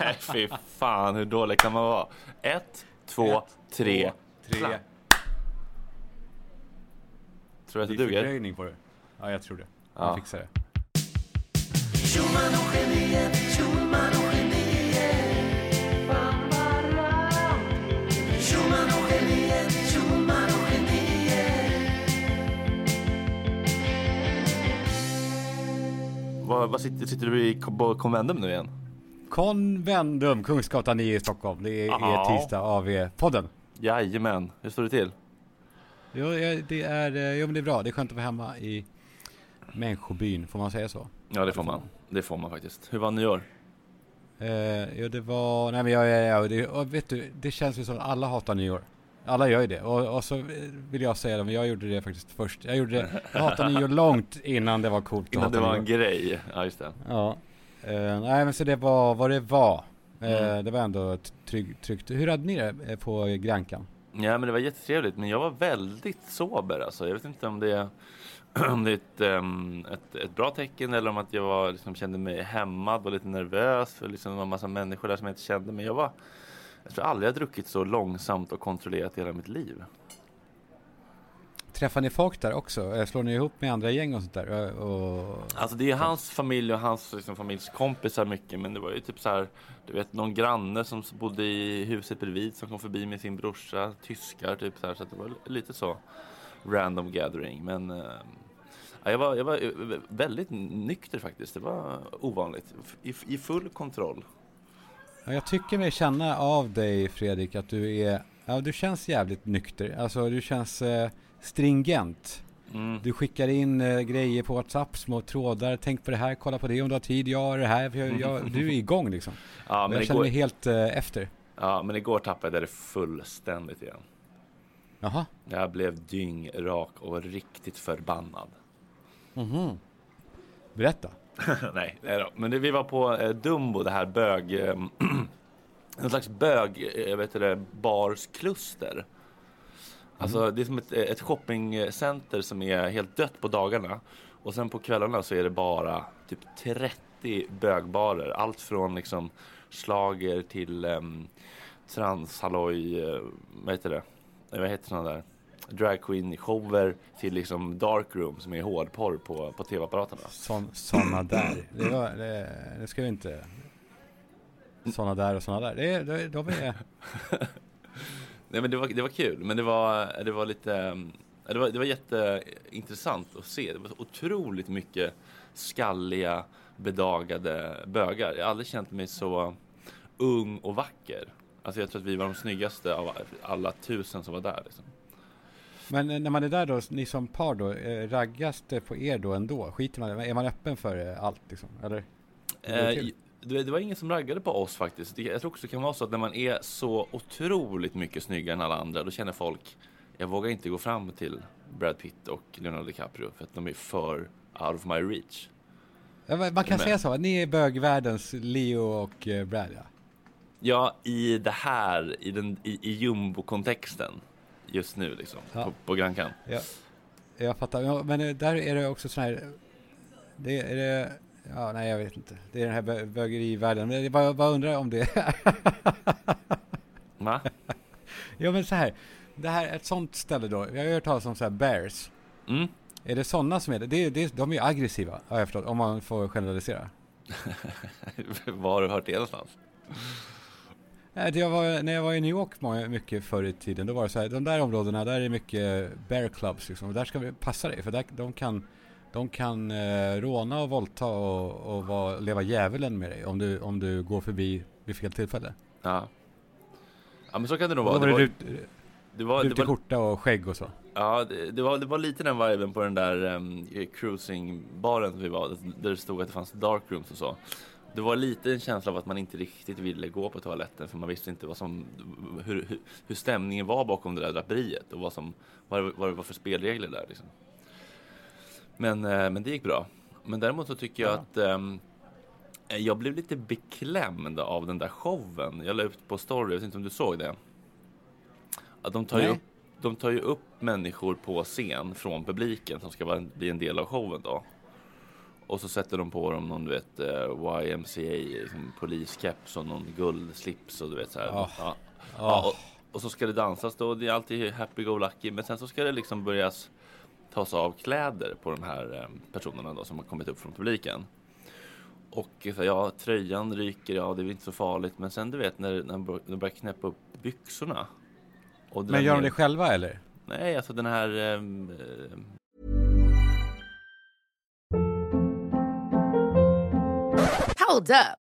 Nej, fy fan hur dålig kan man vara? Ett, två, Ett, tre. två, tre. Tror du att Det det är duger? fördröjning på det. Ja, jag tror det. Ja. Jag fixar det. Vad, vad sitter, sitter du i på Convendum nu igen? Konvendum, Kungsgatan 9 i Stockholm. Det är, Ja. är tisdag AV-podden. Jajamän, hur står det till? Jo, ja, det är, eh, jo, men det är bra. Det är skönt att vara hemma i människobyn, får man säga så? Ja det får man. Det får man faktiskt. Hur var nyår? Eh, jo, det var, nej men jag, jag, jag vet du, det känns ju som att alla hatar nyår. Alla gör ju det. Och, och så vill jag säga det, men jag gjorde det faktiskt först. Jag gjorde det, jag hatade nyår långt innan det var coolt Innan det var en grej. Ja just det. Ja. Eh, nej men så det var vad det var. Eh, Mm. Det var ändå trygg, tryggt. Hur hade ni det eh, på Grankan? Ja men det var jättetrevligt men jag var väldigt sober alltså. Jag vet inte om det är, om det är ett, ehm, ett, ett bra tecken eller om att jag var, liksom, kände mig hämmad och lite nervös för liksom, det var en massa människor där som jag inte kände. Men jag var jag tror aldrig jag druckit så långsamt och kontrollerat i hela mitt liv. Träffar ni folk där också? Eh, Slår ni ihop med andra gäng och sånt där? Eh, Och... Alltså det är hans familj och hans liksom, familjs kompisar mycket men det var ju typ så här Du vet någon granne som bodde i huset bredvid som kom förbi med sin brorsa Tyskar typ så här så att det var lite så Random gathering men ja, jag, var, jag var väldigt nykter faktiskt Det var ovanligt I, i full kontroll Ja, jag tycker mig känna av dig Fredrik att du är, ja du känns jävligt nykter. Alltså du känns eh, stringent. mm. Du skickar in eh, grejer på WhatsApp, små trådar. Tänk på det här, kolla på det om du har tid. Jag har det här. Jag, jag, du är igång liksom. ja, men jag känner mig helt eh, efter. ja men igår tappade jag det fullständigt igen Jaha. Jag blev dyngrak och riktigt förbannad Mhm. Berätta. nej, nej då. Men det, vi var på eh, Dumbo, det här bög... Eh, en slags bög, eh, vet det, barskluster. Alltså det är som ett, ett shoppingcenter som är helt dött på dagarna. Och sen på kvällarna så är det bara typ 30 bögbarer. Allt från liksom slager till um, transhalloj, eh, vad heter det? Vad heter sådana där? Drag queen shower till liksom darkroom som är hårdporr på, på tv-apparaterna. Sån, såna där. Det, var, det, det ska vi inte... Såna där och såna där. Det, är- de, de är... Nej men det var, det var kul, men det var, det var lite, um, det var, det var jätteintressant att se. Det var otroligt mycket skalliga, bedagade bögar. Jag har aldrig känt mig så ung och vacker. Alltså jag tror att vi var de snyggaste av alla tusen som var där. Liksom. Men eh, när man är där då, ni som par då, eh, raggas det på er då ändå? Skiter man Är man öppen för eh, allt liksom? Eller? Eh? Det, var ingen som raggade på oss faktiskt. Jag tror också det kan vara så att när man är så otroligt mycket snyggare än alla andra, då känner folk, jag vågar inte gå fram till Brad Pitt och Leonardo DiCaprio för att de är för out of my reach. Ja, man kan Men- säga så, ni är bögvärldens Leo och eh, Brad ja. Ja, i det här, i, den, i, i jumbo-kontexten just nu liksom, Ja. på, på Gran Can. ja. Jag fattar, men eh, där är det också sån här, det är det, ja nej jag vet inte. Det är den här bö- bögerivärlden, men jag bara, bara undrar om det Va? Ja men så här, det här är ett sånt ställe då. Jag har hört talas om så här bears. Mm. Är det sådana som är det? det, det de är ju aggressiva, har jag förstått, om man får generalisera. Var har du hört det någonstans? Jag var, när jag var i New York mycket förr i tiden, då var det så här, de där områdena, där är mycket bear clubs liksom. Där ska vi passa dig, för där, de kan, de kan eh, råna och våldta och, och vara, leva djävulen med dig om du, om du går förbi vid fel tillfälle. Ja. Ja men så kan det nog vara. då Det var det var, rut, det var, rutig var, skjorta och skägg och så. ja, det, det, var, det var lite den viben på den där um, cruisingbaren vi var, där det stod att det fanns dark rooms och så. Det var lite en känsla av att man inte riktigt ville gå på toaletten för man visste inte vad som, hur, hur, hur stämningen var bakom det där draperiet och vad, som, vad, det- vad det var för spelregler där. Liksom. Men, eh, men det gick bra. Men däremot så tycker jag Ja. att ehm, jag blev lite beklämd av den där showen. Jag la ut på story, jag vet inte om du såg det? Att de tar, ju upp, de tar ju upp människor på scen från publiken som ska vara, bli en del av showen då. Och så sätter de på dem någon du vet eh, YMCA, liksom, poliskeps och någon guldslips och du vet så här. Ah. Ja. Ja. Ja, och, och så ska det dansas då, det är alltid happy go lucky. Men sen så ska det liksom börjas tas av kläder på de här eh, personerna då som har kommit upp från publiken. Och eh, så, ja, tröjan ryker, ja det är väl inte så farligt. Men sen du vet när, när de bör- de börjar knäppa upp byxorna. Men gör de det själva eller? Nej, alltså den här... ehm, eh, Hold up.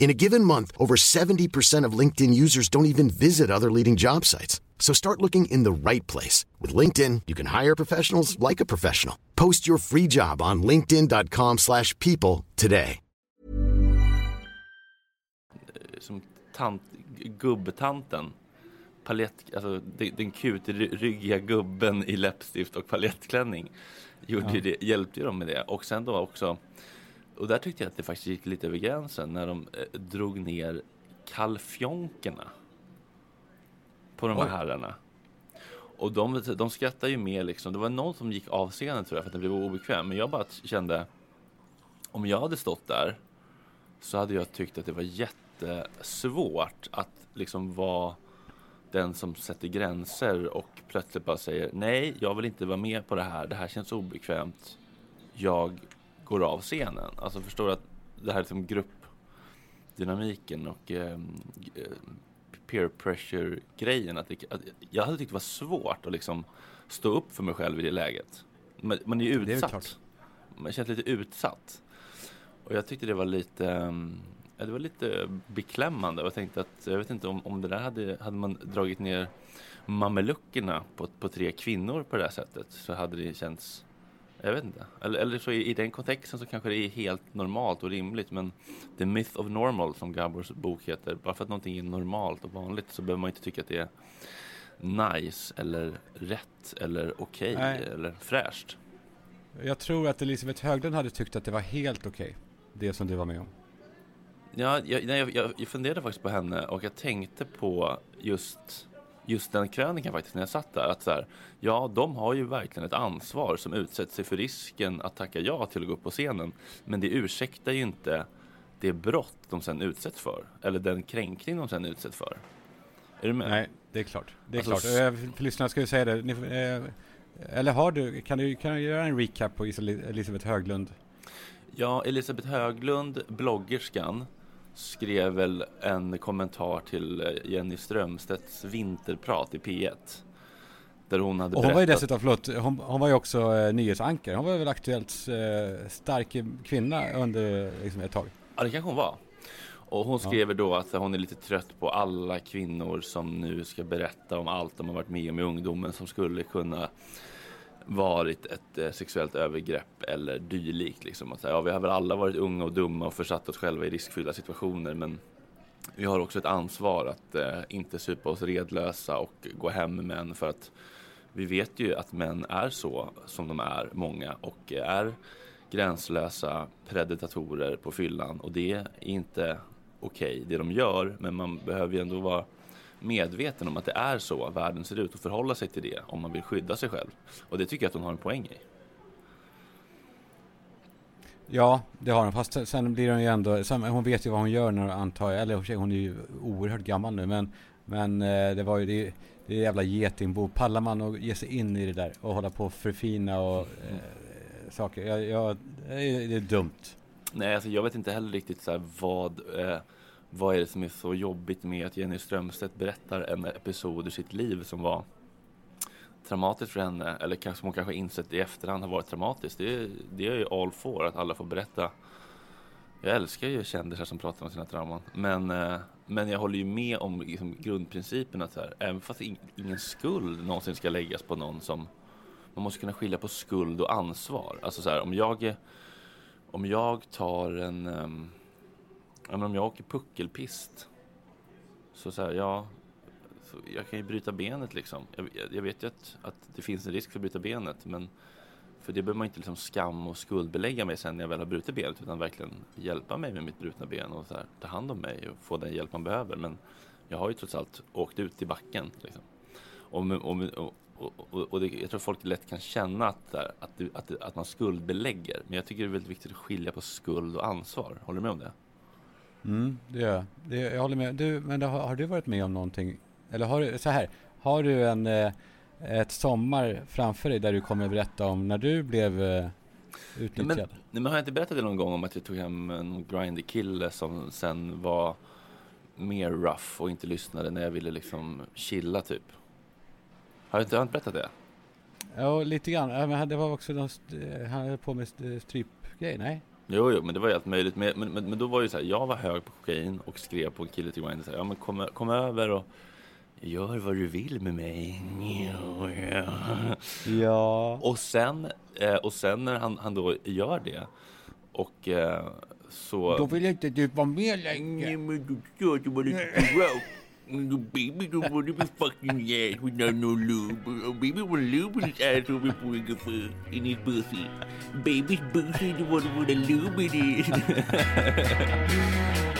In a given month, over 70% of LinkedIn users don't even visit other leading job sites. So start looking in the right place. With LinkedIn, you can hire professionals like a professional. Post your free job on linkedin.com/people slash people today. som tant, gubbtanten. Palett, alltså den, kutryggiga gubben i läppstift och palettklänning. Gjorde ju det, hjälpte ju dem med det. Och sen då också, och där tyckte jag att det faktiskt gick lite över gränsen när de eh, drog ner kalfjonkerna på de här Oj. herrarna. Och de, de skrattar ju mer liksom. Det var någon som gick av scenen tror jag för att det blev obekväm. Men jag bara kände, om jag hade stått där så hade jag tyckt att det var jättesvårt att liksom vara den som sätter gränser och plötsligt bara säger nej, jag vill inte vara med på det här. Det här känns obekvämt. Jag går av scenen. Alltså förstår du att det här är liksom gruppdynamiken och eh, peer pressure grejen. Att, det, att jag hade tyckt det var svårt att liksom stå upp för mig själv i det läget. Man, man är ju är utsatt. klart. Man känns lite utsatt. Och jag tyckte det var lite, ehm, ja, det var lite beklämmande. Jag tänkte att, jag vet inte om, om det där hade, hade man dragit ner mameluckerna på, på tre kvinnor på det här sättet så hade det känts, jag vet inte. Eller, eller så i, i den kontexten så kanske det är helt normalt och rimligt. Men The Myth of Normal som Gabors bok heter, bara för att någonting är normalt och vanligt så behöver man inte tycka att det är nice eller rätt eller okej Nej. eller fräscht. Jag tror att Elisabeth Höglund hade tyckt att det var helt okej. Det som du var med om. Ja, jag, jag, jag funderade faktiskt på henne och jag tänkte på just, just den krönikan faktiskt när jag satt där. Att så här, ja, de har ju verkligen ett ansvar som utsätter sig för risken att tacka ja till att gå upp på scenen. Men det ursäktar ju inte det brott de sen utsätts för. Eller den kränkning de sen utsätts för. Är du med? Nej, det är klart. Det är Alltså, klart. Eh, För lyssnarna ska vi säga det. Ni, eh, eller har du, kan du, kan du göra en recap på Elisabeth Höglund? Ja, Elisabeth Höglund, bloggerskan, skrev väl en kommentar till eh, Jenny Strömstedts vinterprat i P1. Där hon hade Och hon var ju berättat- dessutom, förlåt, hon, hon var ju också eh, nyhetsankare. Hon var väl Aktuellts eh, stark kvinna under liksom, ett tag. Ja, det kanske hon var. Och hon skriver då att hon är lite trött på alla kvinnor som nu ska berätta om allt de har varit med om i ungdomen som skulle kunna varit ett eh, sexuellt övergrepp eller dylikt. Liksom. Att, ja, vi har väl alla varit unga och dumma och försatt oss själva i riskfyllda situationer men vi har också ett ansvar att eh, inte supa oss redlösa och gå hem med män för att vi vet ju att män är så som de är, många, och är gränslösa predatorer på fyllan och det är inte okej det de gör men man behöver ju ändå vara medveten om att det är så världen ser ut och förhålla sig till det om man vill skydda sig själv. Och det tycker jag att hon har en poäng i. Ja, det har hon. Fast sen- blir hon ju ändå, hon vet ju vad hon gör när antar jag, eller hon är ju oerhört gammal nu men, men eh, det var ju det, det är jävla getingbo. Pallar man att ge sig in i det där och hålla på och förfina och eh, saker? Jag, jag, det är dumt. Nej, alltså jag vet inte heller riktigt så vad, eh, vad är det som är så jobbigt med att Jenny Strömstedt berättar en episod ur sitt liv som var traumatiskt för henne eller kanske som hon kanske insett i efterhand har varit traumatiskt. Det är, det är ju all for att alla får berätta. Jag älskar ju kändisar som pratar om sina trauman. Men, eh, men jag håller ju med om liksom, grundprincipen att så här, även fast ingen skuld någonsin ska läggas på någon som man måste kunna skilja på skuld och ansvar. Alltså så här, om jag om jag tar en... Um, ja, men om jag åker puckelpist. Så så här, ja. Så jag kan ju bryta benet liksom. Jag, jag- vet ju att, att det finns en risk för att bryta benet. Men för det behöver man inte liksom skam och skuldbelägga mig sen när jag väl har brutit benet. Utan verkligen hjälpa mig med mitt brutna ben och så här, ta hand om mig och få den hjälp man behöver. Men jag har ju trots allt åkt ut i backen. Liksom. Och, och, och, och, och, och det, jag tror folk lätt kan känna att, där, att, det, att, det, att man skuldbelägger. Men jag tycker det är väldigt viktigt att skilja på skuld och ansvar. Håller du med om det? Mm, det gör jag. Det, jag håller med. Du, men har, har du varit med om någonting? Eller har du, så här, har du en, eh, ett sommar framför dig där du kommer berätta om när du blev eh, utnyttjad? men, nej, men har jag inte berättat det någon gång om att jag tog hem en grindy kille som sen var mer rough och inte lyssnade när jag ville liksom chilla typ? Har jag inte, har jag inte berättat det? Ja, lite grann. Men det var också någon, st- han höll på med st- strypgrej, nej? Jo, jo, men det var ju allt möjligt. Men, men, men, men då var ju så här, jag var hög på kokain och skrev på en kille till Grindr så här, ja men kom, kom över och gör vad du vill med mig. Jo, ja. Ja. Och sen, eh, och sen när han, han då gör det och eh, så... Då vill inte du vara med längre. Nej men du sa att du var lite rough. Men baby don't wanna be fucking ass without no lube. Oh, baby wanna lube his asshole before he gets fucked in his pussy. Baby's pussy the one with the lube in it.